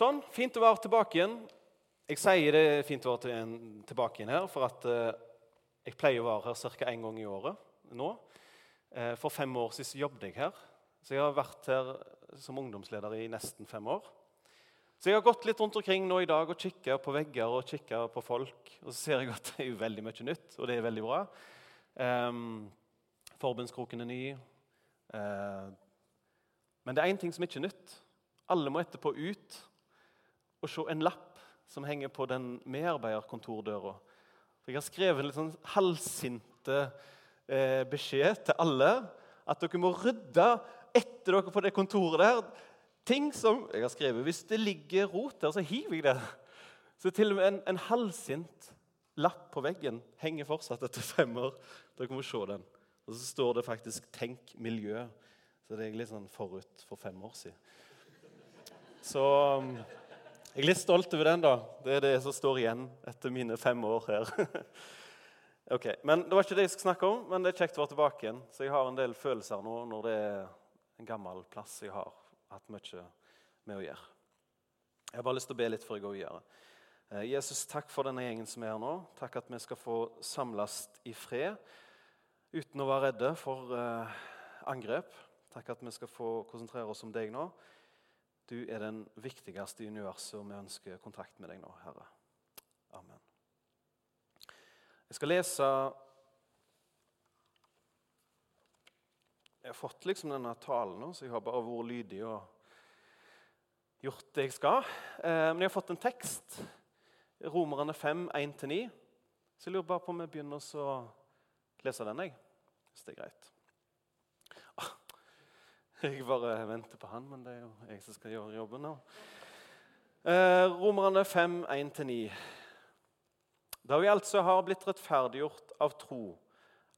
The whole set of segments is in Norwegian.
Sånn, fint å være tilbake igjen. Jeg sier det er fint å være tilbake igjen her, for at eh, jeg pleier å være her ca. én gang i året nå. Eh, for fem år siden jobbet jeg her, så jeg har vært her som ungdomsleder i nesten fem år. Så jeg har gått litt rundt omkring nå i dag og kikka på vegger og kikka på folk. Og så ser jeg at det er veldig mye nytt, og det er veldig bra. Um, Forbundskroken er ny. Eh, men det er én ting som ikke er nytt. Alle må etterpå ut og se en lapp som henger på den medarbeiderkontordøra. Jeg har skrevet en litt sånn halvsinte eh, beskjed til alle at dere må rydde etter dere på det kontoret der. Ting som jeg har skrevet, Hvis det ligger rot der, så hiver jeg det. Så til og med en, en halvsint lapp på veggen henger fortsatt etter fem år. Dere må se den. Og så står det faktisk 'Tenk miljø'. Så det er litt sånn forut for fem år siden. Så um, jeg er litt stolt over den. da. Det er det som står igjen etter mine fem år her. ok, men Det var ikke det jeg skulle snakke om, men det er kjekt å være tilbake igjen. Så jeg har en del følelser nå når det er en gammel plass jeg har hatt mye med å gjøre. Jeg har bare lyst til å be litt før jeg går videre. Eh, Jesus, takk for denne gjengen som er her nå. Takk at vi skal få samles i fred uten å være redde for eh, angrep. Takk at vi skal få konsentrere oss om deg nå. Du er den viktigste i universet, og vi ønsker kontakt med deg nå, Herre. Amen. Jeg skal lese Jeg har fått liksom denne talen nå, så jeg har bare vært lydig og gjort det jeg skal. Eh, men jeg har fått en tekst. Romerne 5, 1-9. Så jeg lurer bare på om jeg begynner å lese den, jeg. Hvis det er greit. Jeg bare venter på han, men det er jo jeg som skal gjøre jobben nå. Eh, Romerne 5, 1-9. Da vi altså har blitt rettferdiggjort av tro,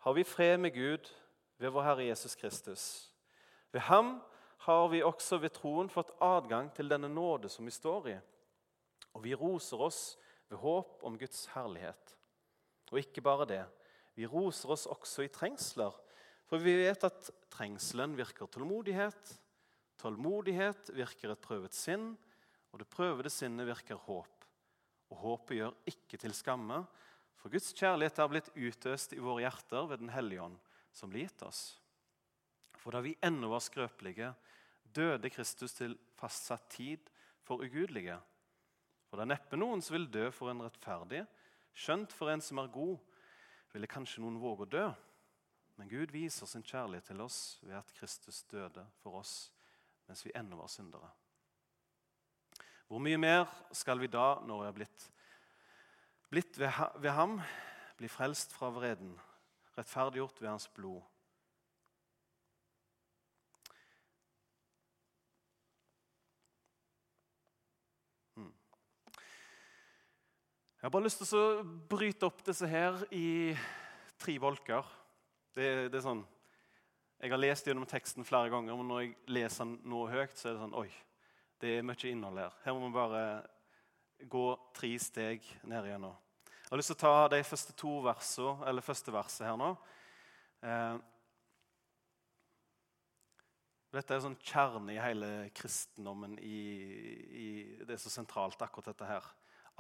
har vi fred med Gud ved vår Herre Jesus Kristus. Ved ham har vi også ved troen fått adgang til denne nåde som vi står i. Og vi roser oss ved håp om Guds herlighet. Og ikke bare det. Vi roser oss også i trengsler, for vi vet at trengselen virker tålmodighet. Tålmodighet virker et prøvet sinn, og det prøvede sinnet virker håp. Og håpet gjør ikke til skamme, for Guds kjærlighet er blitt utøst i våre hjerter ved Den hellige ånd, som blir gitt oss. For da vi ennå var skrøpelige, døde Kristus til fastsatt tid for ugudelige. For det er neppe noen som vil dø for en rettferdig, skjønt for en som er god, ville kanskje noen våge å dø. Men Gud viser sin kjærlighet til oss ved at Kristus døde for oss mens vi ennå var syndere. Hvor mye mer skal vi da, når vi har blitt, blitt ved, ved ham, bli frelst fra vreden, rettferdiggjort ved hans blod? Mm. Jeg har bare lyst til å bryte opp disse her i tre bolker. Det, det er sånn, Jeg har lest gjennom teksten flere ganger, men når jeg leser den nå høyt, så er det sånn Oi, det er mye innhold her. Her må vi bare gå tre steg ned igjennom. Jeg har lyst til å ta de første to versene, eller første verset her nå. Eh, dette er sånn kjerne i hele kristendommen. I, i, det er så sentralt, akkurat dette her.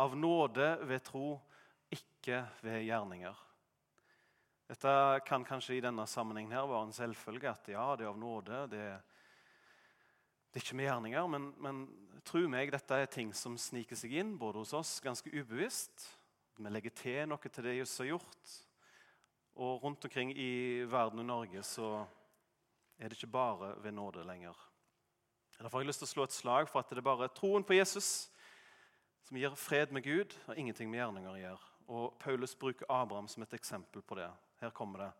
Av nåde ved tro, ikke ved gjerninger. Dette kan kanskje i denne sammenhengen her være en selvfølge. At ja, det er av nåde. Det, det er ikke med gjerninger. Men, men tro meg, dette er ting som sniker seg inn både hos oss ganske ubevisst. Vi legger til noe til det Jesus har gjort. Og rundt omkring i verden og Norge så er det ikke bare ved nåde lenger. Derfor har jeg lyst til å slå et slag for at det er bare troen på Jesus som gir fred med Gud, og ingenting med gjerninger gjør. Og Paulus bruker Abraham som et eksempel på det. Her kommer det.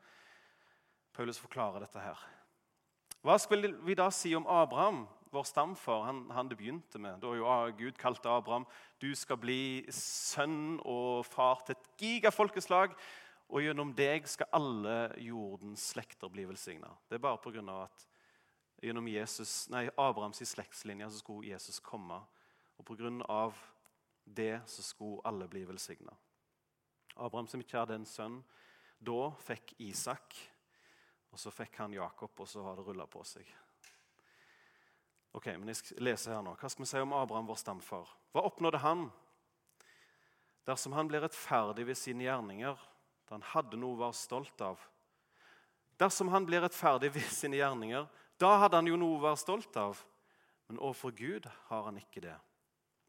Paulus forklarer dette her. Hva skal vi da si om Abraham, vår stamfar, han, han det begynte med? Da jo Gud kalte Abraham du skal bli sønn og far til et gigafolkeslag, og gjennom deg skal alle jordens slekter bli velsigna. Det er bare pga. at gjennom Jesus, nei, Abrahams slektslinje så skulle Jesus komme. Og pga. det så skulle alle bli velsigna. Abraham som ikke hadde en sønn da, fikk Isak. Og så fikk han Jakob, og så har det rulla på seg. Ok, men jeg skal leser her nå. Hva skal vi si om Abraham, vår stamfar? Hva oppnådde han dersom han ble rettferdig ved sine gjerninger, da han hadde noe å være stolt av? Dersom han ble rettferdig ved sine gjerninger, da hadde han jo noe å være stolt av. Men overfor Gud har han ikke det.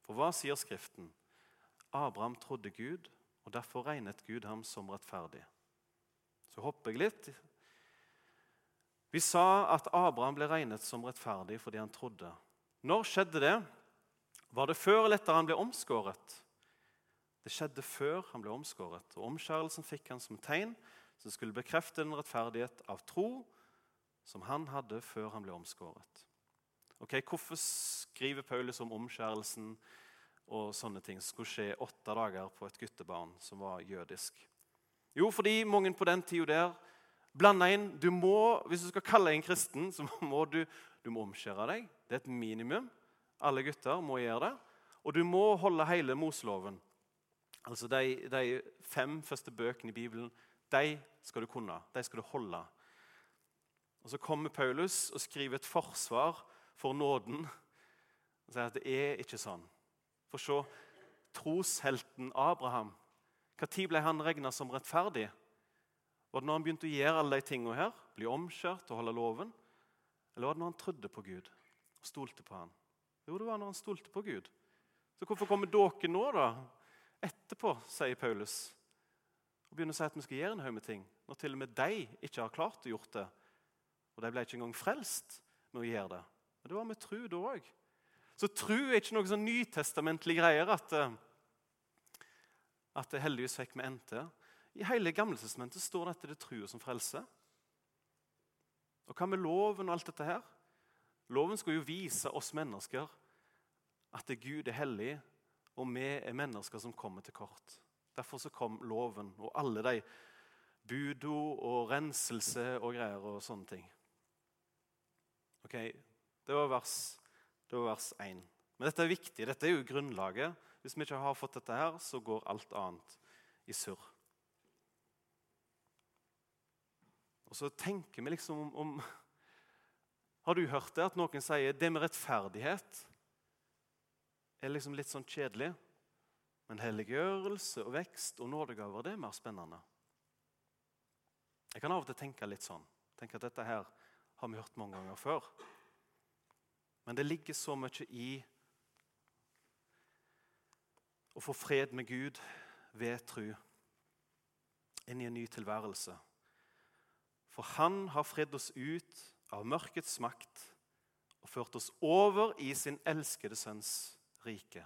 For hva sier Skriften? Abraham trodde Gud, og derfor regnet Gud ham som rettferdig. Så hopper jeg litt. Vi sa at Abraham ble regnet som rettferdig fordi han trodde. Når skjedde det? Var det før eller etter han ble omskåret? Det skjedde før han ble omskåret, og omskjærelsen fikk han som tegn som skulle bekrefte den rettferdighet av tro som han hadde før han ble omskåret. Ok, Hvorfor skriver Paulus om omskjærelsen og sånne ting skulle skje åtte dager på et guttebarn som var jødisk? Jo, fordi mange på den tida der blanda inn du må, Hvis du skal kalle deg en kristen, så må du, du må omskjære deg. Det er et minimum. Alle gutter må gjøre det. Og du må holde hele Moseloven. Altså de, de, fem første bøkene i Bibelen de skal du kunne. De skal du holde. Og Så kommer Paulus og skriver et forsvar for nåden. Og sier at det er ikke sånn. For se, troshelten Abraham, når ble han regna som rettferdig? Var det når han begynte å gjøre alle de tingene her, bli omskjørt og holde loven? Eller var det når han trodde på Gud og stolte på han? Jo, det var når han stolte på Gud. Så hvorfor kommer dere nå, da? Etterpå, sier Paulus. Og begynner å si at vi skal gjøre en haug med ting, når til og med de ikke har klart å gjøre det. Og de ble ikke engang frelst med å gjøre det. Men det var med tro da òg. Så tro er ikke noe sånn nytestamentlig greier at, eh, at det heldigvis fikk vi endte. I hele Gammeltestamentet står det at det er trua som frelser. Og hva med loven og alt dette her? Loven skal jo vise oss mennesker at det Gud er hellig, og vi er mennesker som kommer til kort. Derfor så kom loven og alle de budo og renselse og greier og sånne ting. Ok, Det var vers, det var vers 1. Men dette er viktig. Dette er jo grunnlaget. Hvis vi ikke har fått dette her, så går alt annet i surr. Og så tenker vi liksom om, om Har du hørt det at noen sier det med rettferdighet er liksom litt sånn kjedelig? Men helliggjørelse og vekst og nådegaver det er mer spennende. Jeg kan av og til tenke litt sånn. Tenke at dette her har vi hørt mange ganger før. Men det ligger så mye i å få fred med Gud ved tru inn i en ny tilværelse. For han har fridd oss ut av mørkets makt og ført oss over i sin elskede sønns rike.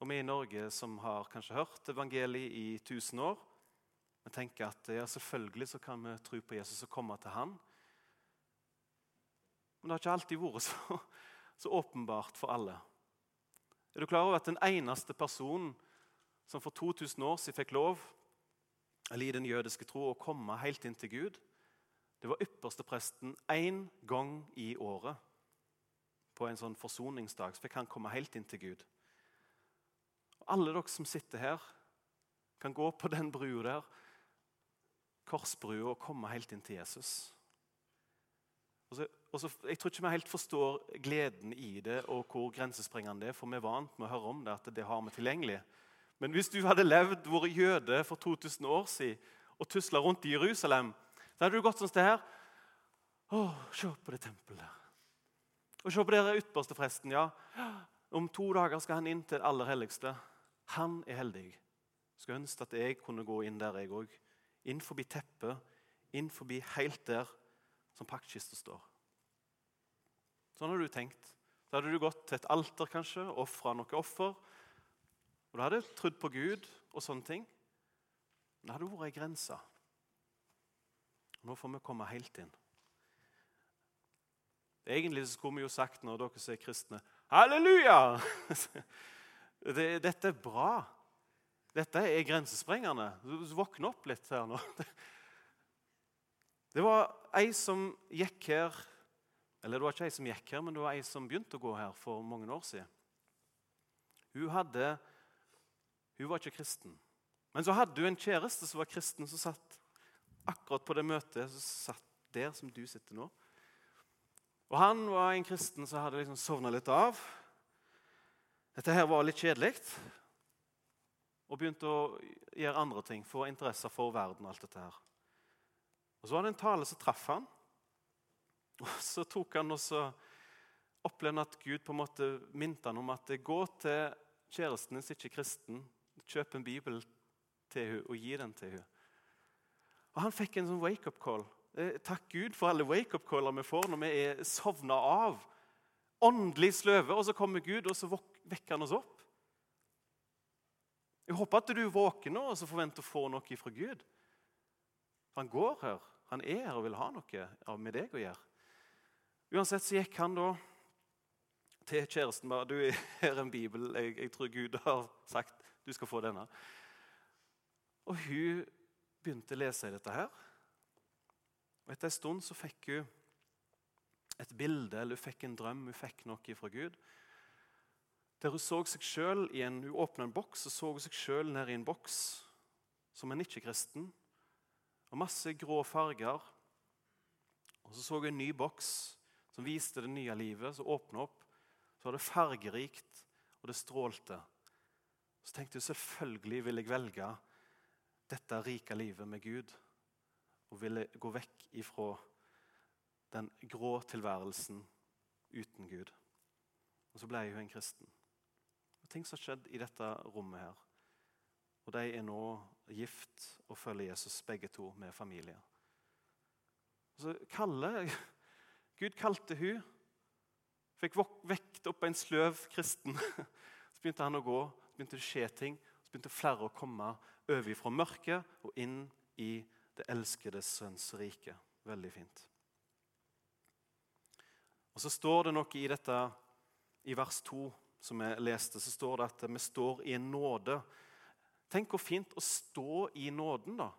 Og vi i Norge som har kanskje hørt evangeliet i 1000 år, vi tenker at ja, selvfølgelig så kan vi tro på Jesus og komme til han. Men det har ikke alltid vært så, så åpenbart for alle. Er du klar over at den eneste personen som for 2000 år siden fikk lov eller i den jødiske tro å komme helt inn til Gud. Det var ypperstepresten én gang i året. På en sånn forsoningsdag så fikk han komme helt inn til Gud. Og alle dere som sitter her, kan gå på den brua der, korsbrua, og komme helt inn til Jesus. Og så, og så, jeg tror ikke vi helt forstår gleden i det og hvor grensesprengende det er, for vi er vant med å høre om det, at det har vi tilgjengelig. Men hvis du hadde levd, vært jøde for 2000 år siden og tusla rundt i Jerusalem, så hadde du gått sånn her. Å, se på det tempelet. Og se på det ytterste presten. ja. Om to dager skal han inn til det aller helligste. Han er heldig. Skulle ønske at jeg kunne gå inn der, jeg òg. Inn forbi teppet, inn forbi helt der som paktkista står. Sånn hadde du tenkt. Da hadde du gått til et alter kanskje, ofra noe offer. Og du hadde trodd på Gud og sånne ting. Men det hadde vært ei grense. Nå får vi komme helt inn. Egentlig skulle vi jo sagt når dere som er kristne Halleluja! Dette er bra. Dette er grensesprengende. Våkne opp litt her nå. Det var ei som gikk her Eller det var ikke ei som gikk her, men det var ei som begynte å gå her for mange år siden. Hun hadde hun var ikke kristen. Men så hadde hun en kjæreste som var kristen, som satt akkurat på det møtet som satt der som du sitter nå. Og Han var en kristen som hadde liksom sovna litt av. Dette her var litt kjedelig. Og begynte å gjøre andre ting, få interesser for verden. og alt dette her. Og Så var det en tale som traff han. Og Så tok han og så opplevde at Gud på en måte minte han om at gå til kjæresten din som ikke kristen, kjøp en bibel til henne og gi den til henne. Og Han fikk en sånn wake-up call. Eh, takk Gud for alle wake-up-caller vi får når vi er sovna av. Åndelig sløve, og så kommer Gud, og så vekker han oss opp. Jeg håper at du er våken og så forventer å få noe fra Gud. Han går her. Han er her og vil ha noe med deg å gjøre. Uansett så gikk han da til kjæresten bare, du, her er en bibel. Jeg, jeg tror Gud har sagt du skal få denne. Og hun begynte å lese dette her. Og Etter en stund så fikk hun et bilde eller hun fikk en drøm, hun fikk noe fra Gud. Der hun så seg selv i en, hun åpna en boks og så seg sjøl nede i en boks som en ikke-kristen. Og masse grå farger. Og Så så jeg en ny boks som viste det nye livet, som åpna opp. Så var det fargerikt, og det strålte. Så tenkte jeg selvfølgelig vil jeg velge dette rike livet med Gud og ville gå vekk ifra den grå tilværelsen uten Gud. Og så ble jeg jo en kristen. Og ting som har skjedd i dette rommet her. Og de er nå gift og følger Jesus, begge to, med familie. Så kalle, Gud kalte hun. Fikk vekt opp en sløv kristen. Så begynte han å gå, så begynte det å skje ting. Så begynte flere å komme over fra mørket og inn i det elskede sønns rike. Veldig fint. Og Så står det noe i dette i vers 2 som jeg leste, så står det at vi står i en nåde. Tenk hvor fint å stå i nåden, da.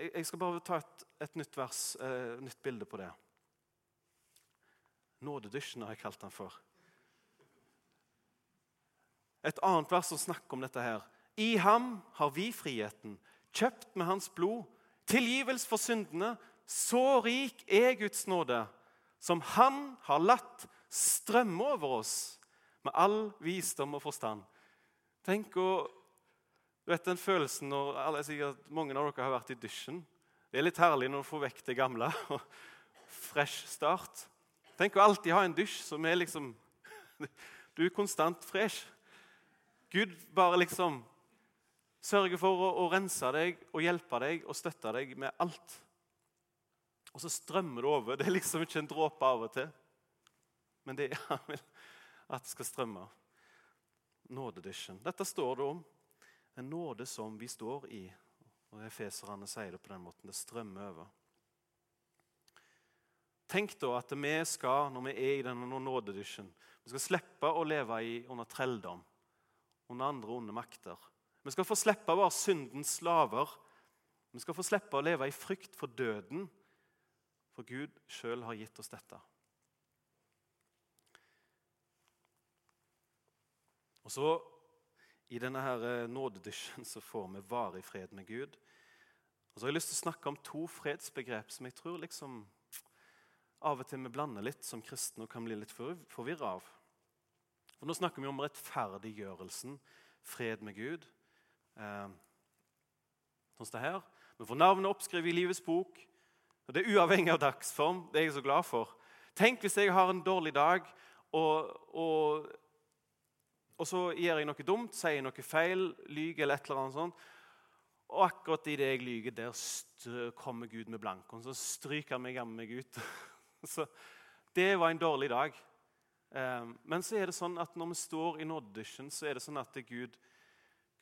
Jeg skal bare ta et, et nytt vers, eh, nytt bilde på det. Nådedusjen har jeg kalt den for. Et annet vers som snakker om dette her. I ham har vi friheten, kjøpt med hans blod, tilgivelse for syndene. Så rik er Guds nåde, som han har latt strømme over oss med all visdom og forstand. Tenk å du vet den følelsen når alle, sikkert, Mange av dere har vært i dusjen. Det er litt herlig når du får vekk det gamle. og Fresh start. Tenk å alltid ha en dusj som er liksom Du er konstant fresh. Gud bare liksom sørger for å, å, rense deg og hjelpe deg og støtte deg med alt. Og så strømmer det over. Det er liksom ikke en dråpe av og til. Men det er at det skal strømme. Nådedusjen. Dette står det om. En nåde som vi står i. Og Efeserne sier det på den måten. Det strømmer over. Tenk da at vi skal, når vi er i denne nådedusjen, vi skal slippe å leve i, under trelldom, under andre onde makter. Vi skal få slippe å være syndens slaver. Vi skal få slippe å leve i frykt for døden, for Gud sjøl har gitt oss dette. Og så I denne her eh, nådedysjen så får vi varig fred med Gud. Og så har jeg lyst til å snakke om to fredsbegrep som jeg tror liksom av og til vi blander litt som kristne og kan bli litt forvirra av. For Nå snakker vi om rettferdiggjørelsen, fred med Gud. Eh, sånn som det her. Vi får navnet oppskrevet i livets bok. og Det er uavhengig av dagsform. Det er jeg så glad for. Tenk hvis jeg har en dårlig dag, og, og, og så gjør jeg noe dumt, sier noe feil, lyver eller et eller annet sånt. Og akkurat idet jeg lyver, der kommer Gud med blanken, Så stryker han meg jammen meg ut. så det var en dårlig dag. Eh, men så er det sånn at når vi står i nådedusjen, så er det sånn at Gud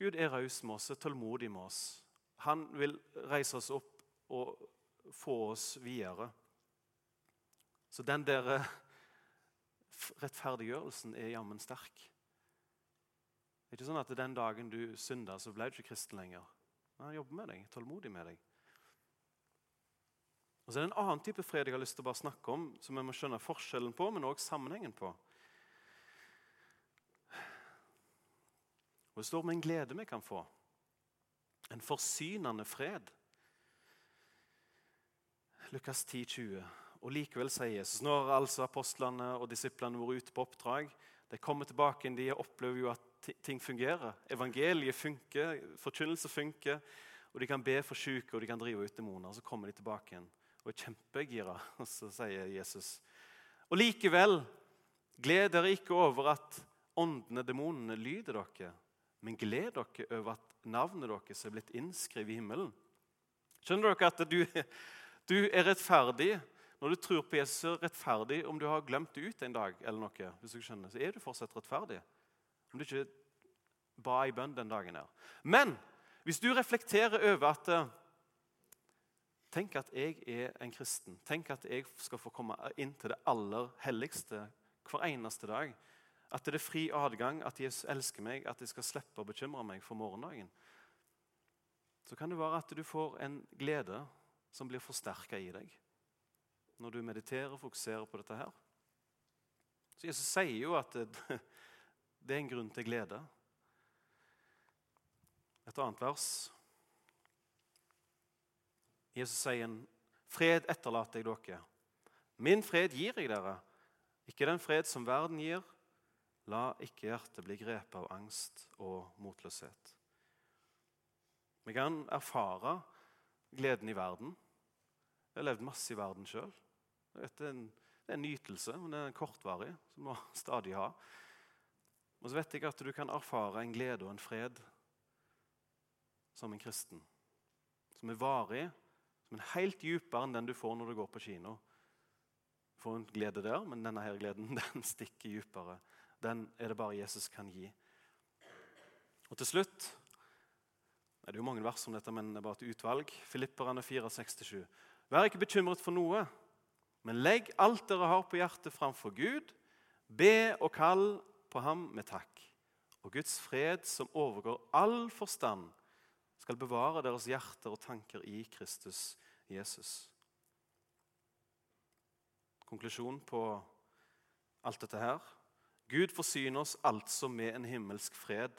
Gud er raus med oss, er tålmodig med oss. Han vil reise oss opp og få oss videre. Så den der eh, rettferdiggjørelsen er jammen sterk. Det er ikke sånn at den dagen du synder, så ble du ikke kristen lenger. Han jobber med deg, tålmodig med deg. Og så er det En annen type fred jeg har lyst til å bare snakke om, som vi må skjønne forskjellen på, men også sammenhengen på. Og Det står om en glede vi kan få. En forsynende fred. Lukas 10, 20. Og Likevel sier Jesus når altså apostlene og disiplene vært ute på oppdrag. De kommer tilbake de opplever jo at ting fungerer. Evangeliet funker, forkynnelse funker. Og de kan be for syke og de kan drive ut demoner. Så kommer de tilbake igjen og er kjempegira. Og så sier Jesus Og likevel, gled dere ikke over at åndene, demonene, lyder dere, men gled dere over at navnet deres er blitt innskrevet i himmelen. Skjønner dere at du, du er rettferdig når du tror på Jesus, er rettferdig om du har glemt det ut en dag, eller noe, hvis du skjønner, så er du fortsatt rettferdig. Om du ikke ba i bønn den dagen. her. Men hvis du reflekterer over at eh, Tenk at jeg er en kristen. Tenk at jeg skal få komme inn til det aller helligste hver eneste dag. At det er fri adgang, at Jesus elsker meg, at jeg skal slippe å bekymre meg for morgendagen. Så kan det være at du får en glede som blir forsterka i deg når du mediterer og fokuserer på dette her. Så Jesus sier jo at det, er en grunn til glede. Et annet vers. Jesus sier en fred etterlater jeg dere. Min fred gir jeg dere. Ikke den fred som verden gir. La ikke hjertet bli grepet av angst og motløshet. Vi kan erfare gleden i verden. Jeg har levd masse i verden sjøl. Det er en, nytelse, men det er kortvarig, som vi stadig ha. Og så vet jeg at du kan erfare en glede og en fred som en kristen. Som er varig, som er helt dypere enn den du får når du går på kino. Du får en glede der, men denne her gleden den stikker dypere. Den er det bare Jesus kan gi. Og til slutt det er jo mange vers om dette, men det er bare et utvalg. Filipperne 4,6-7. Vær ikke bekymret for noe, men legg alt dere har på hjertet, framfor Gud. Be og kall på ham med takk. Og Guds fred, som overgår all forstand, skal bevare deres hjerter og tanker i Kristus Jesus. Konklusjon på alt dette her. Gud forsyner oss altså med en himmelsk fred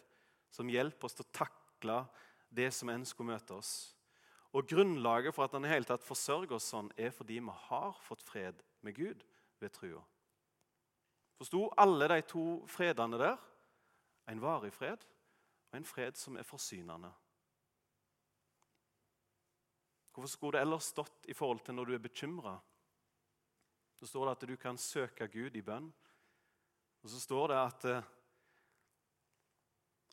som hjelper oss til å takle det som enn skulle møte oss. Og Grunnlaget for at han i hele tatt forsørger oss sånn, er fordi vi har fått fred med Gud ved trua. Forsto alle de to fredene der? En varig fred og en fred som er forsynende. Hvorfor skulle det ellers stått i forhold til når du er bekymra? Så står det at du kan søke Gud i bønn. Og så står det at eh,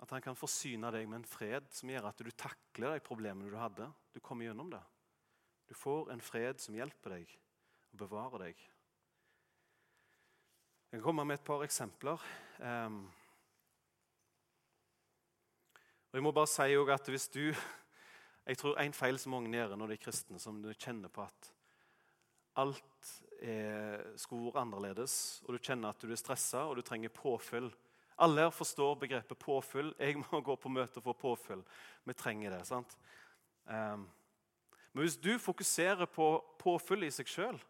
at han kan forsyne deg med en fred som gjør at du takler de problemene du hadde. Du kommer gjennom det. Du får en fred som hjelper deg og bevarer deg. Jeg kan komme med et par eksempler. Og jeg må bare si at hvis du Jeg tror en feil som mange gjør når de er kristne, som du kjenner på at alt er skor annerledes, og du kjenner at du er stressa og du trenger påfyll alle her forstår begrepet påfyll. Jeg må gå på møte og få påfyll. Vi trenger det. sant? Men hvis du fokuserer på påfyll i seg sjøl,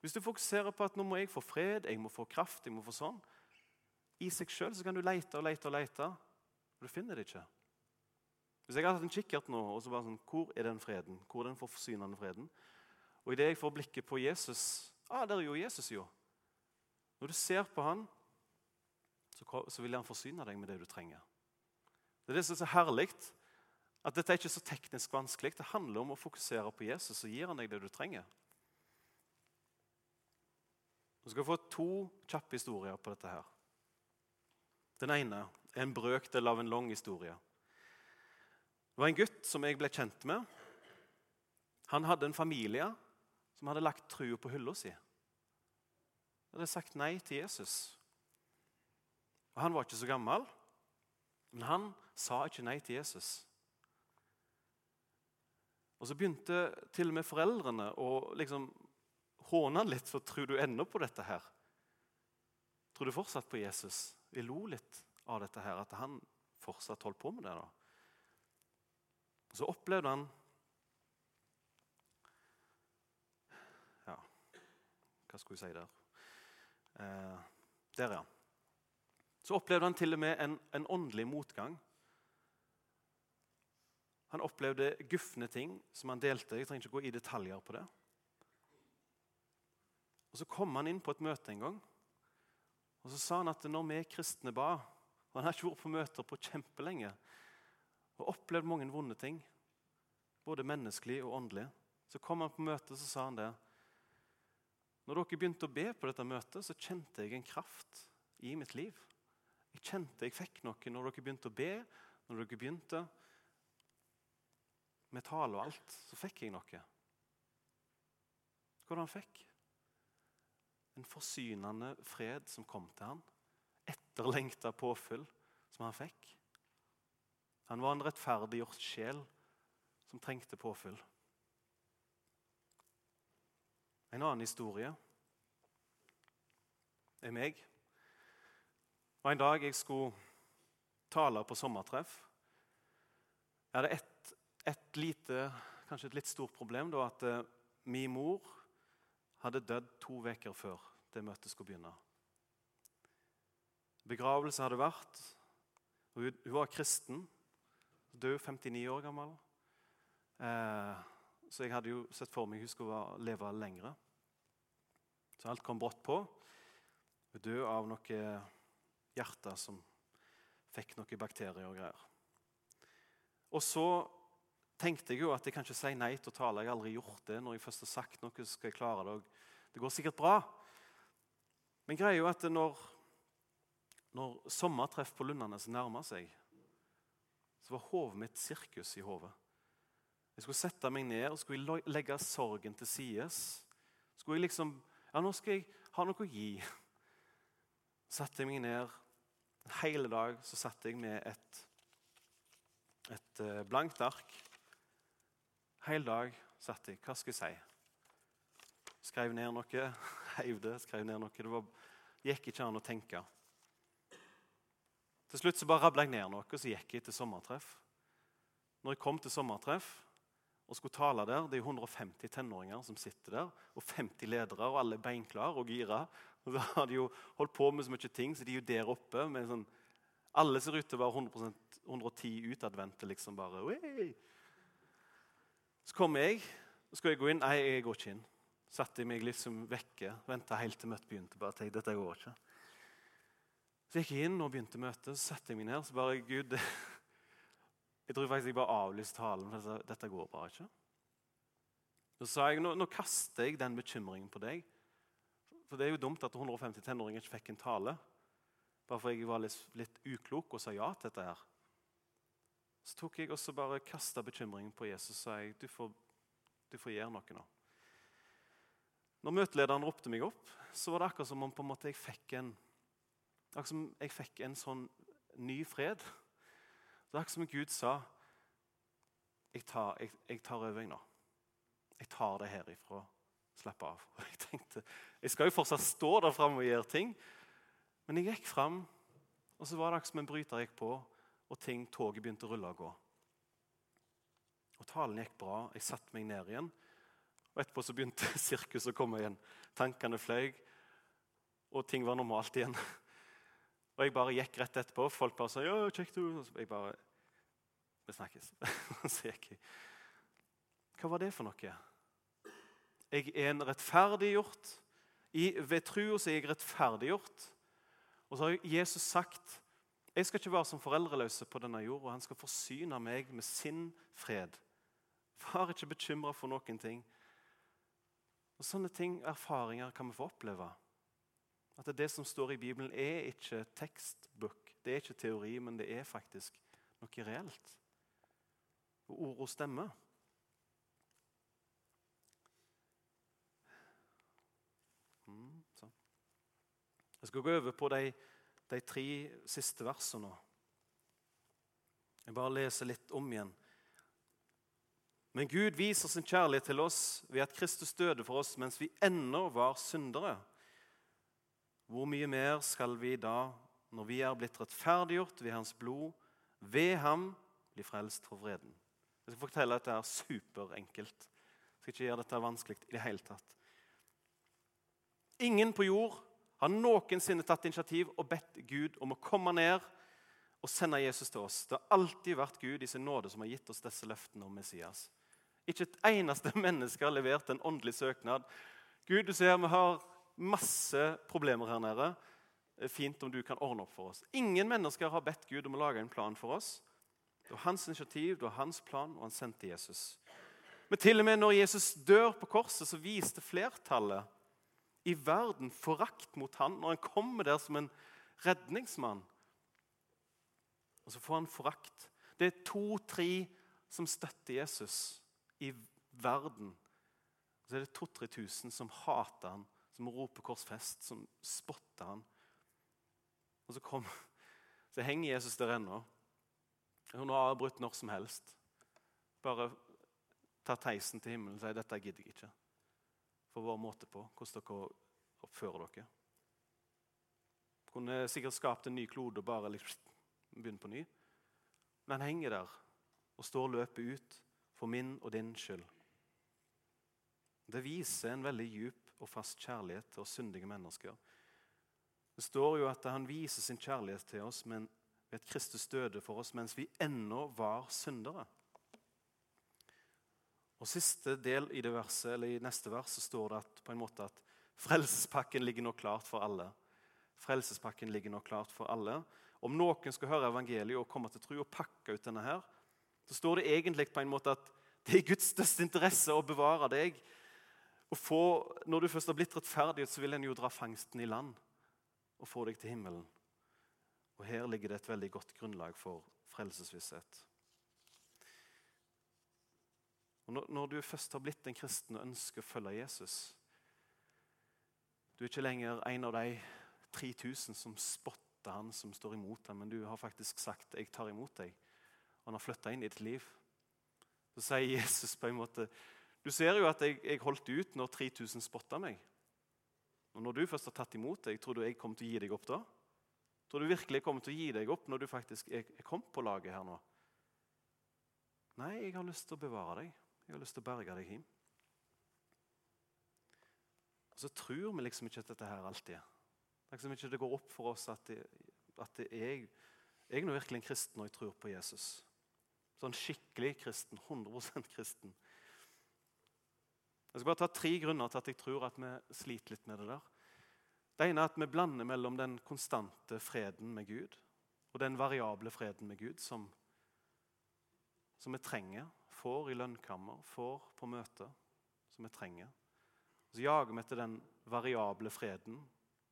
hvis du fokuserer på at nå må jeg få fred, jeg må få kraft, jeg må få sånn I seg sjøl kan du lete og lete og lete, og du finner det ikke. Hvis jeg hadde hatt en kikkert nå, og så bare sånn, hvor er den freden? Hvor er den forsynende freden? Og idet jeg får blikket på Jesus ah, Der er jo Jesus, jo. Når du ser på han, så vil han forsyne deg med det du trenger. Det er det som er så herlig. At dette er ikke så teknisk vanskelig. Det handler om å fokusere på Jesus, så gir han deg det du trenger. Du skal få to kjappe historier på dette. her. Den ene er en brøkdel av en lang historie. Det var en gutt som jeg ble kjent med. Han hadde en familie som hadde lagt trua på hylla si. De hadde sagt nei til Jesus. Og Han var ikke så gammel, men han sa ikke nei til Jesus. Og Så begynte til og med foreldrene å liksom håne han litt. så tror du ennå på dette her? Tror du fortsatt på Jesus? Vi lo litt av dette her, at han fortsatt holdt på med det. da. Så opplevde han Ja, hva skulle jeg si der? Eh, der, ja så opplevde han til og med en, en åndelig motgang. Han opplevde gufne ting som han delte. Jeg trenger ikke gå i detaljer på det. Og Så kom han inn på et møte en gang. Og Så sa han at når vi kristne ba og Han har ikke vært på møter på kjempelenge og opplevd mange vonde ting, både menneskelig og åndelig. Så kom han på møtet så sa han det. Når dere begynte å be på dette møtet, så kjente jeg en kraft i mitt liv. Jeg kjente jeg fikk noe når dere begynte å be, når dere begynte med tale og alt. Så fikk jeg noe. Hva var det han fikk? En forsynende fred som kom til han. Etterlengta påfyll som han fikk. Han var en rettferdiggjort sjel som trengte påfyll. En annen historie er meg. Og En dag jeg skulle tale på sommertreff. Jeg hadde et, et lite, kanskje et litt stort problem. da At uh, min mor hadde dødd to uker før det møtet skulle begynne. Begravelse hadde vært. Hun, hun var kristen, død 59 år gammel. Eh, så jeg hadde jo sett for meg hun skulle leve lengre. Så alt kom brått på. Hun døde av noe hjerte som fikk noen bakterier og greier. Og så tenkte jeg jo at jeg kan ikke si nei til å tale. Jeg har aldri gjort det. Når jeg først har sagt noe, så skal jeg klare det. Det går sikkert bra. Men greia er jo at når, når sommertreff på Lundanes nærma seg, så var hodet mitt sirkus i hodet. Jeg skulle sette meg ned og skulle legge sorgen til side. Skulle jeg liksom Ja, nå skal jeg ha noe å gi. Satte jeg meg ned. Hele dag så satt jeg med et, et eh, blankt ark Hele dag satt jeg. Hva skal jeg si? Skrev ned noe, heiv det, skrev ned noe. Det var, gikk ikke an å tenke. Til slutt så bare rabla jeg ned noe, og så gikk jeg til sommertreff. Når jeg kom til sommertreff og skulle tale der, det er 150 tenåringer som sitter der, og 50 ledere, og alle er beinklare og gira. Og så har de jo holdt på med så mye ting, så de er jo der oppe med sånn Alle ser ut til å være 100% 110 utadvendte, liksom bare. Oi! Så kom jeg, og skal jeg gå inn. Nei, jeg går ikke inn. Satte meg liksom vekke, venta helt til møtet begynte. bare tenkte, dette går ikke. Så gikk jeg inn og begynte møtet. Så satte jeg meg ned. Så bare Gud Jeg tror faktisk jeg bare avlyste talen. for Dette går bare ikke. Så sa jeg nå, nå kaster jeg den bekymringen på deg. For det er jo dumt at 150 tenåringer ikke fikk en tale. Bare fordi jeg var litt, litt uklok og sa ja til dette her. Så tok jeg også bare kasta bekymringen på Jesus og sa jeg, du får, du får gjøre noe nå. Når møtelederen ropte meg opp, så var det akkurat som om en jeg fikk en akkurat som jeg fikk en sånn ny fred. Det er akkurat som Gud sa jeg tar, jeg, jeg tar over, nå. Jeg tar det herifra. Slapp av. Og jeg tenkte, jeg skal jo fortsatt stå der framme og gjøre ting. Men jeg gikk fram, og så var det akkurat som en bryter gikk på og ting, toget begynte å rulle og gå. Og Talen gikk bra. Jeg satte meg ned igjen. Og Etterpå så begynte sirkuset å komme igjen. Tankene fløy, og ting var normalt igjen. Og jeg bare gikk rett etterpå. Folk bare sa ja, kjekt du. Og jeg bare Vi snakkes. så gikk jeg. Hva var det for noe? Jeg er en rettferdiggjort. I, ved trua er jeg rettferdiggjort. Og så har Jesus sagt jeg skal ikke være som foreldreløse på denne jorda. Han skal forsyne meg med sin fred. Vær ikke bekymra for noen ting. Og Sånne ting, erfaringer, kan vi få oppleve. At det, som står i Bibelen, er ikke tekstbok, Det er ikke teori, men det er faktisk noe reelt. Og ordet stemmer. Mm, Jeg skal gå over på de de tre siste versene nå. Jeg bare leser litt om igjen. Men Gud viser sin kjærlighet til oss ved at Kristus døde for oss mens vi ennå var syndere. Hvor mye mer skal vi da, når vi er blitt rettferdiggjort ved Hans blod, ved ham bli frelst for vreden? Jeg skal fortelle at det er superenkelt. Jeg skal ikke gjøre dette vanskelig i det hele tatt. Ingen på jord har noensinne tatt initiativ og bedt Gud om å komme ned og sende Jesus til oss. Det har alltid vært Gud i sin nåde som har gitt oss disse løftene om Messias. Ikke et eneste menneske har levert en åndelig søknad. Gud, du ser vi har masse problemer her nede. Fint om du kan ordne opp for oss. Ingen mennesker har bedt Gud om å lage en plan for oss. Det var hans initiativ, det var hans plan, og han sendte Jesus. Men til og med når Jesus dør på korset, så viste flertallet i verden forakt mot han når han kommer der som en redningsmann. Og så får han forakt. Det er to-tre som støtter Jesus i verden. Så er det to-tre tusen som hater han, som roper korsfest, som spotter han. Og så, kom, så henger Jesus der ennå. Hun har avbrutt når som helst. Bare tar teisen til himmelen og sier dette gidder jeg ikke. For vår måte på hvordan dere oppfører dere. Kunne sikkert skapt en ny klode og bare liksom begynne på ny. Men han henger der og står løpet ut for min og din skyld. Det viser en veldig djup og fast kjærlighet til oss syndige mennesker. Det står jo at han viser sin kjærlighet til oss men ved at Kristus døde for oss mens vi ennå var syndere. Og Siste del i det verset, eller i neste vers så står det at, på en måte at frelsespakken ligger nå klart for alle. Frelsespakken ligger nå klart for alle. Om noen skal høre evangeliet og komme til tro og pakke ut denne her, så står det egentlig på en måte at det er Guds største interesse å bevare deg. Og få, når du først har blitt rettferdig, så vil en jo dra fangsten i land og få deg til himmelen. Og Her ligger det et veldig godt grunnlag for frelsesvisshet. Og når, du først har blitt en kristen og ønsker å følge Jesus Du er ikke lenger en av de 3000 som spotter han som står imot ham, men du har faktisk sagt 'jeg tar imot deg', han har flytta inn i ditt liv. Så sier Jesus på en måte Du ser jo at jeg, jeg holdt ut når 3000 spotta meg. Og når du først har tatt imot deg, tror du jeg kommer til å gi deg opp da? Tror du virkelig jeg kommer til å gi deg opp når du faktisk er, er kommet på laget her nå? Nei, jeg har lyst til å bevare deg. Jeg har lyst til å berge deg hjem. Og så tror vi liksom ikke at dette her alltid er. Liksom ikke det går opp for oss at, det, at det er, jeg er nå virkelig en kristen når jeg tror på Jesus. Sånn skikkelig kristen. 100% kristen. Jeg skal bare ta tre grunner til at jeg tror at vi sliter litt med det der. Det ene er at vi blander mellom den konstante freden med Gud og den variable freden med Gud som, som vi trenger, får i lønnkammer, får på møter, som vi trenger. Så jager vi etter den variable freden,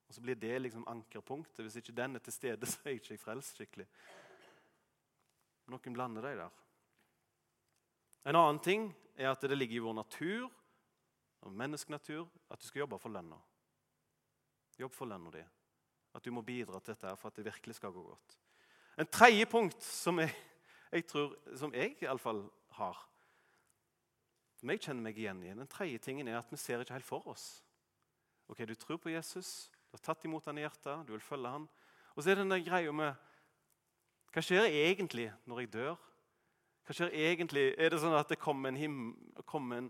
og så blir det liksom ankerpunktet. Hvis ikke den er til stede, så er jeg ikke frelst skikkelig. Noen blander de der. En annen ting er at det ligger i vår natur, menneskenatur, at du skal jobbe for lønna. Jobb for lønna di. At du må bidra til dette for at det virkelig skal gå godt. En tredje punkt som jeg, jeg tror, som jeg iallfall har, som jeg kjenner meg igjen i, den tredje tingen er at vi ser ikke helt for oss. Ok, Du tror på Jesus, du har tatt imot han i hjertet, du vil følge han. Og så er det den greia med Hva skjer egentlig når jeg dør? Hva skjer egentlig? Er det sånn at det kommer en, him, en,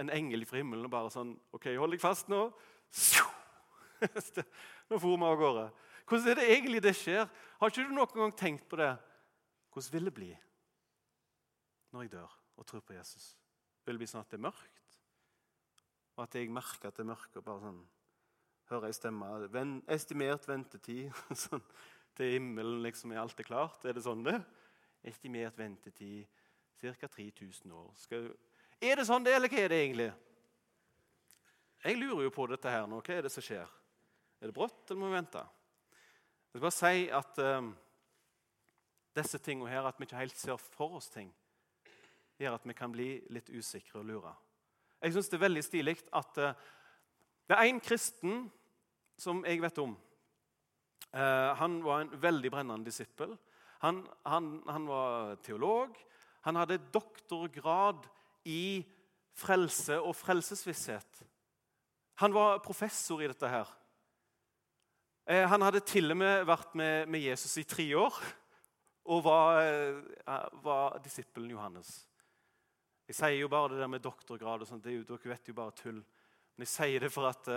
en engel fra himmelen og bare sånn OK, hold deg fast nå. Nå for vi av gårde. Hvordan er det egentlig det skjer? Har ikke du noen gang tenkt på det? Hvordan vil det bli når jeg dør og tror på Jesus? Vil det bli sånn at det er mørkt? Og at jeg merker at det er mørkt, og bare sånn hører jeg stemme Estimert ventetid sånn, til himmelen liksom er alt er klart. Er det sånn det? Estimert ventetid ca. 3000 år. Skal, er det sånn det, eller hva er det egentlig? Jeg lurer jo på dette her nå. Hva er det som skjer? Er det brått, eller må vi vente? Jeg skal bare si at um, disse tingene her, at vi ikke helt ser for oss ting, gjør at vi kan bli litt usikre og lure. Jeg syns det er veldig stilig at uh, det er én kristen som jeg vet om. Uh, han var en veldig brennende disippel. Han, han, han var teolog. Han hadde doktorgrad i frelse og frelsesvisshet. Han var professor i dette her. Eh, han hadde til og med vært med, med Jesus i tre år og var, eh, var disippelen Johannes. Jeg sier jo bare det der med doktorgrad og sånt, det er Dere vet jo bare tull. Men jeg sier det for at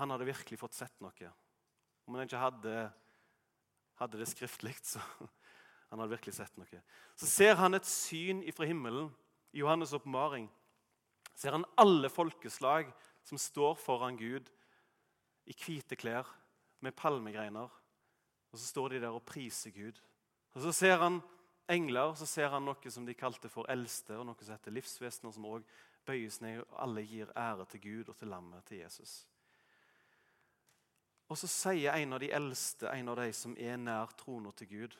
han hadde virkelig fått sett noe. Om han ikke hadde, hadde det skriftlig, så han hadde virkelig sett noe. Så ser han et syn ifra himmelen i Johannes' oppmaring. Ser han alle folkeslag som står foran Gud i hvite klær med palmegreiner. Og så står de der og priser Gud. Og Så ser han engler, så ser han noe som de kalte for eldste, og noe som heter livsvesener, som òg bøyes ned, og alle gir ære til Gud og til lammet, til Jesus. Og så sier en av de eldste, en av de som er nær trona til Gud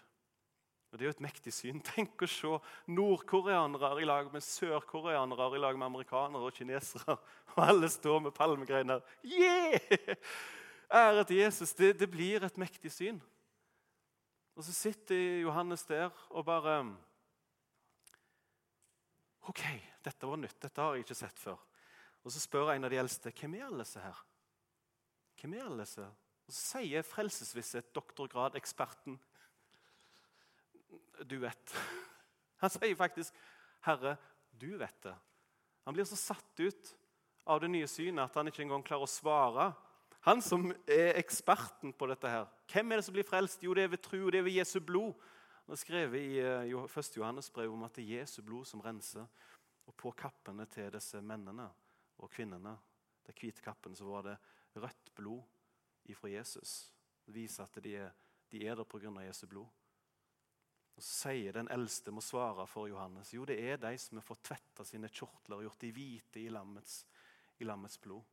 og Det er jo et mektig syn. Tenk å se nordkoreanere i lag med sørkoreanere i lag med amerikanere og kinesere. Og alle står med palmegreiner. Yeah! Ære til Jesus. Det, det blir et mektig syn. Og så sitter Johannes der og bare OK, dette var nytt. Dette har jeg ikke sett før. Og Så spør en av de eldste hvem er alle disse her? Hvem er alle disse? Og Så sier frelsesvisshet, doktorgrad-eksperten Du vet. Han sier faktisk 'Herre, du vet det'. Han blir så satt ut av det nye synet at han ikke engang klarer å svare. Han som er eksperten på dette. her. Hvem er det som blir frelst? Jo, det er ved tro, det er ved Jesu blod. Det er skrevet i 1. Eh, Johannes brev om at det er Jesu blod som renser. Og på kappene til disse mennene og kvinnene, de hvite kappene, så var det rødt blod ifra Jesus. Det viser at de er, de er der pga. Jesu blod. Og Så sier den eldste må svare for Johannes. Jo, det er de som har fått tvetta sine kjortler og gjort de hvite i lammets, i lammets blod,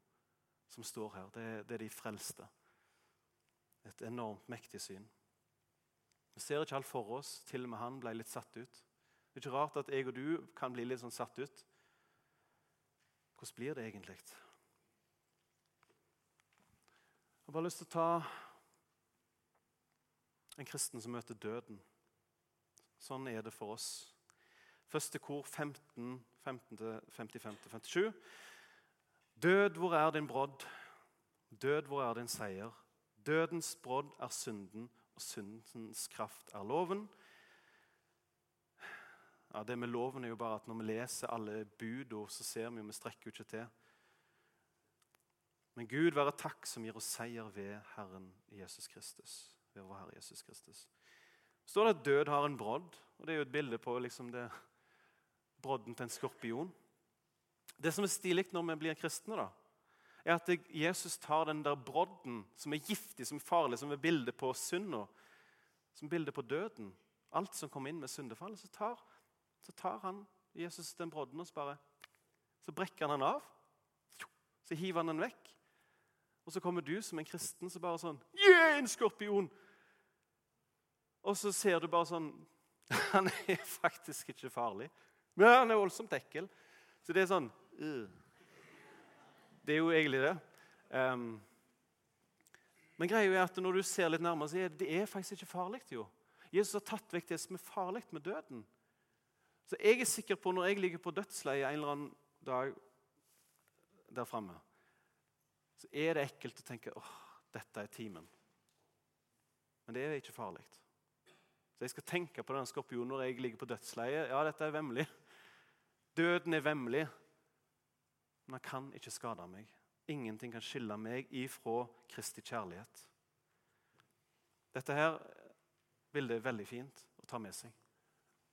som står her. Det, det er de frelste. Et enormt mektig syn. Vi ser ikke alt for oss. Til og med han ble litt satt ut. Det er ikke rart at jeg og du kan bli litt sånn satt ut. Hvordan blir det egentlig? Jeg har bare lyst til å ta en kristen som møter døden. Sånn er det for oss. Første kor 15, 55-57. Død, hvor er din brodd? Død, hvor er din seier? Dødens brodd er synden, og syndens kraft er loven. Ja, det med loven er jo bare at Når vi leser alle budord, så ser vi jo vi strekker jo ikke til. Men Gud være takk som gir oss seier ved Herren Jesus Kristus. Ved vår Herre Jesus Kristus. Så står det at død har en brodd. og Det er jo et bilde på liksom det, brodden til en skorpion. Det som er stilig når vi blir kristne, da, er at Jesus tar den der brodden som er giftig, som er farlig, som er bilde på synda, som bilde på døden. Alt som kommer inn med syndefallet. Så tar så tar han Jesus den brodden og så bare Så brekker han den av. Så hiver han den vekk. Og så kommer du som en kristen så bare sånn Yeah, en skorpion! Og så ser du bare sånn Han er faktisk ikke farlig. Men han er voldsomt ekkel. Så det er sånn uh. Det er jo egentlig det. Um, men greia er at når du ser litt nærmere, så er det, det er faktisk ikke farlig. jo. Jesus har tatt vekk det som er farlig med døden. Så jeg er sikker på, når jeg ligger på dødsleiet en eller annen dag der framme, så er det ekkelt å tenke åh, dette er timen. Men det er ikke farlig. Så jeg skal tenke på den skorpionen når jeg ligger på dødsleiet. Ja, dette er vemmelig. Døden er vemmelig, men han kan ikke skade meg. Ingenting kan skille meg ifra Kristi kjærlighet. Dette her bildet er veldig fint å ta med seg.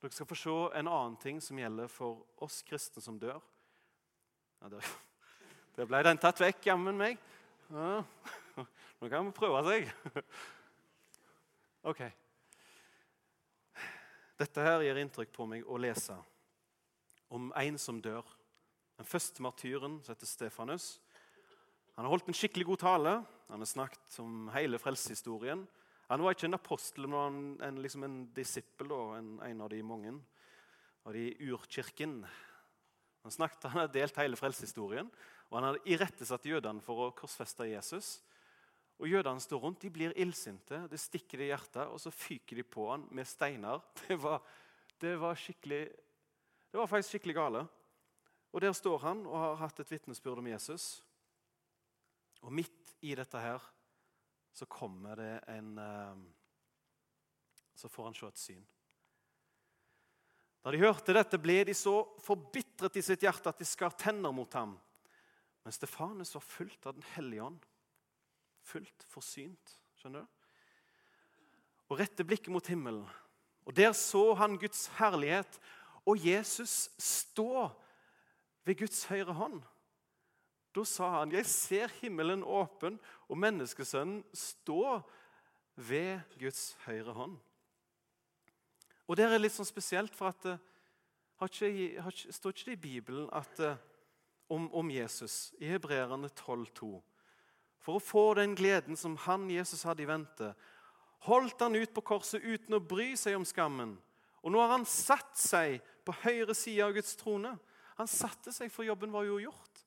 Dere skal få se en annen ting som gjelder for oss kristne som dør. Ja, der, der ble den tatt vekk, jammen meg. Ja, nå kan vi prøve seg. Ok. Dette her gir inntrykk på meg å lese om en som dør. Den første martyren, som heter Stefanus. Han har holdt en skikkelig god tale. Han har snakket om hele frelsehistorien. Han var ikke en apostel, men en, en, liksom en disippel, en, en, av de mange. Av de urkirken. Han snakket, han hadde delt hele frelseshistorien, og han hadde irettesatt jødene for å korsfeste Jesus. Og Jødene står rundt, de blir illsinte, det stikker det i hjertet, og så fyker de på han med steiner. Det var, det var, skikkelig, det var faktisk skikkelig gale. Og Der står han og har hatt et vitnesbyrd om Jesus. Og midt i dette her så kommer det en eh, Så får han se et syn. Da de hørte dette, ble de så forbitret i sitt hjerte at de skar tenner mot ham. Men Stefanus var fullt av Den hellige ånd. Fullt forsynt. Skjønner du? Og rette blikket mot himmelen. Og Der så han Guds herlighet og Jesus stå ved Guds høyre hånd. Da sa han, 'Jeg ser himmelen åpen, og menneskesønnen stå ved Guds høyre hånd'. Og Det er litt sånn spesielt, for at har ikke, har ikke, står ikke det i Bibelen at, om, om Jesus i Hebreerne 12,2 For å få den gleden som han, Jesus, hadde i vente, holdt han ut på korset uten å bry seg om skammen. Og nå har han satt seg på høyre side av Guds trone. Han satte seg, for jobben var jo gjort.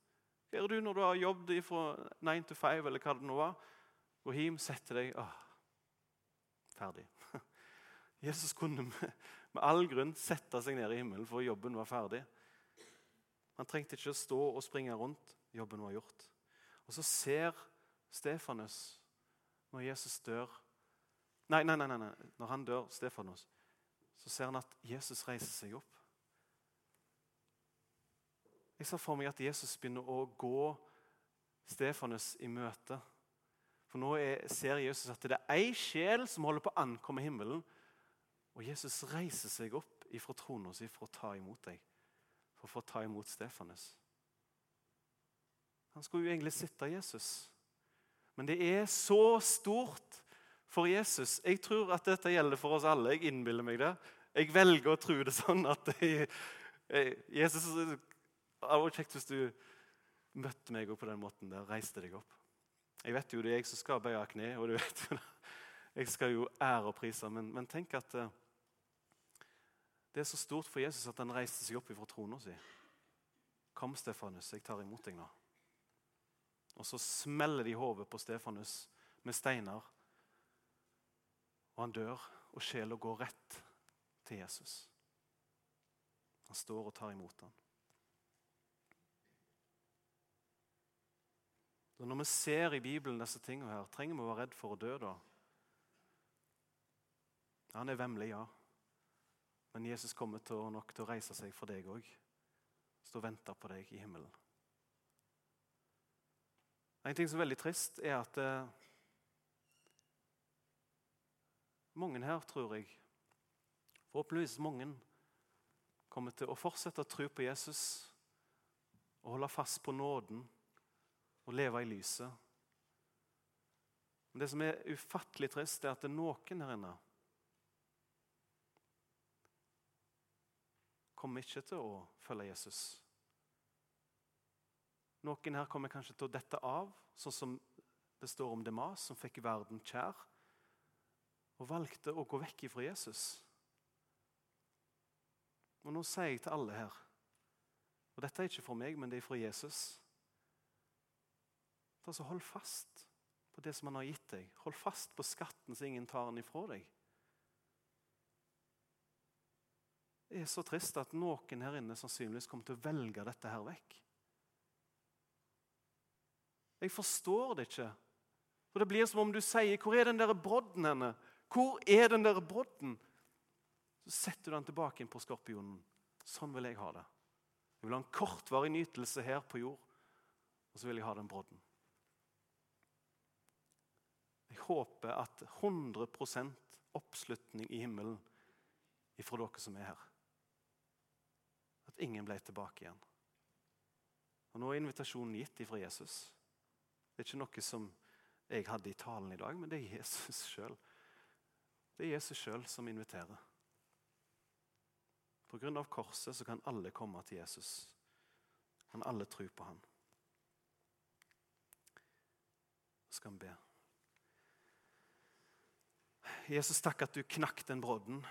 Hva gjør du når du har jobbet fra 9 to 5, eller hva det nå var? Gå hjem, sette deg åh, Ferdig. Jesus kunne med, all grunn sette seg ned i himmelen, for jobben var ferdig. Han trengte ikke å stå og springe rundt. Jobben var gjort. Og så ser Stefanus, når Jesus dør Nei, nei, nei, nei. når han dør, Stefanus, så ser han at Jesus reiser seg opp. Jeg ser for meg at Jesus begynner å gå Stefanus i møte. For nå er, ser Jesus at det er ei sjel som holder på å ankomme himmelen. Og Jesus reiser seg opp ifra trona si for å ta imot deg. For å ta imot Stefanus. Han skulle jo egentlig sitte Jesus. Men det er så stort for Jesus. Jeg tror at dette gjelder for oss alle. Jeg innbiller meg det. Jeg velger å tro det sånn at jeg, jeg, Jesus det var kjekt hvis du møtte meg på den måten der, reiste deg opp. Jeg vet jo det er jeg som skal bøye kne, og du vet jo det. Jeg skal jo ære og prise, men, men tenk at uh, det er så stort for Jesus at han reiste seg opp ifra trona si. Kom, Stefanus, jeg tar imot deg nå. Og så smeller de hodet på Stefanus med steiner. Og han dør, og sjela går rett til Jesus. Han står og tar imot ham. Så når vi ser i Bibelen disse tingene her, trenger vi å være redd for å dø da? Han er vemmelig, ja. Men Jesus kommer til nok til å reise seg for deg òg. Stå og vente på deg i himmelen. En ting som er veldig trist, er at eh, mange her, tror jeg, forhåpentligvis mange, kommer til å fortsette å tro på Jesus og holde fast på nåden og leve i lyset. Men Det som er ufattelig trist, er at det er noen her inne kommer ikke til å følge Jesus. Noen her kommer kanskje til å dette av, sånn som det står om Demas, som fikk verden kjær, og valgte å gå vekk ifra Jesus. Og Nå sier jeg til alle her, og dette er ikke for meg, men det er fra Jesus Altså, hold fast på det som han har gitt deg. Hold fast på skatten så ingen tar den ifra deg. Det er så trist at noen her inne sannsynligvis kommer til å velge dette her vekk. Jeg forstår det ikke. For Det blir som om du sier 'Hvor er den der brodden henne?' Hvor er den der brodden? Så setter du den tilbake inn på skorpionen. Sånn vil jeg ha det. Jeg vil ha en kortvarig nytelse her på jord, og så vil jeg ha den brodden. Jeg håper at 100% oppslutning i himmelen ifra dere som er her. Ingen ble tilbake igjen. Og Nå er invitasjonen gitt ifra Jesus. Det er ikke noe som jeg hadde i talen i dag, men det er Jesus sjøl. Det er Jesus sjøl som inviterer. Av korset så kan alle komme til Jesus. Kan alle tro på ham. Så skal vi be. Jesus, takk at du knakk den brodden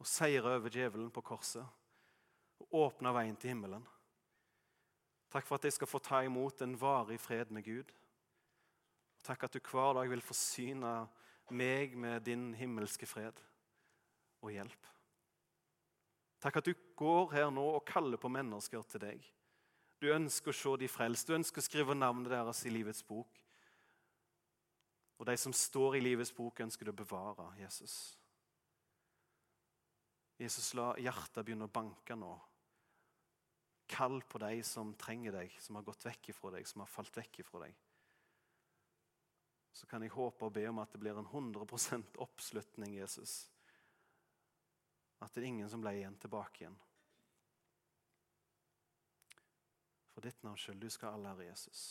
og seira over djevelen på korset. Og åpna veien til himmelen. Takk for at jeg skal få ta imot en varig fred med Gud. Takk at du hver dag vil forsyne meg med din himmelske fred og hjelp. Takk at du går her nå og kaller på mennesker til deg. Du ønsker å se de frelst. Du ønsker å skrive navnet deres i livets bok. Og de som står i livets bok, ønsker du å bevare Jesus. Jesus, la hjertet begynne å banke nå. Kall på de som trenger deg, som har gått vekk ifra deg, som har falt vekk ifra deg. Så kan jeg håpe og be om at det blir en 100% oppslutning, Jesus. At det er ingen som ble igjen tilbake igjen. For ditt navns skyld. Du skal alle ære Jesus.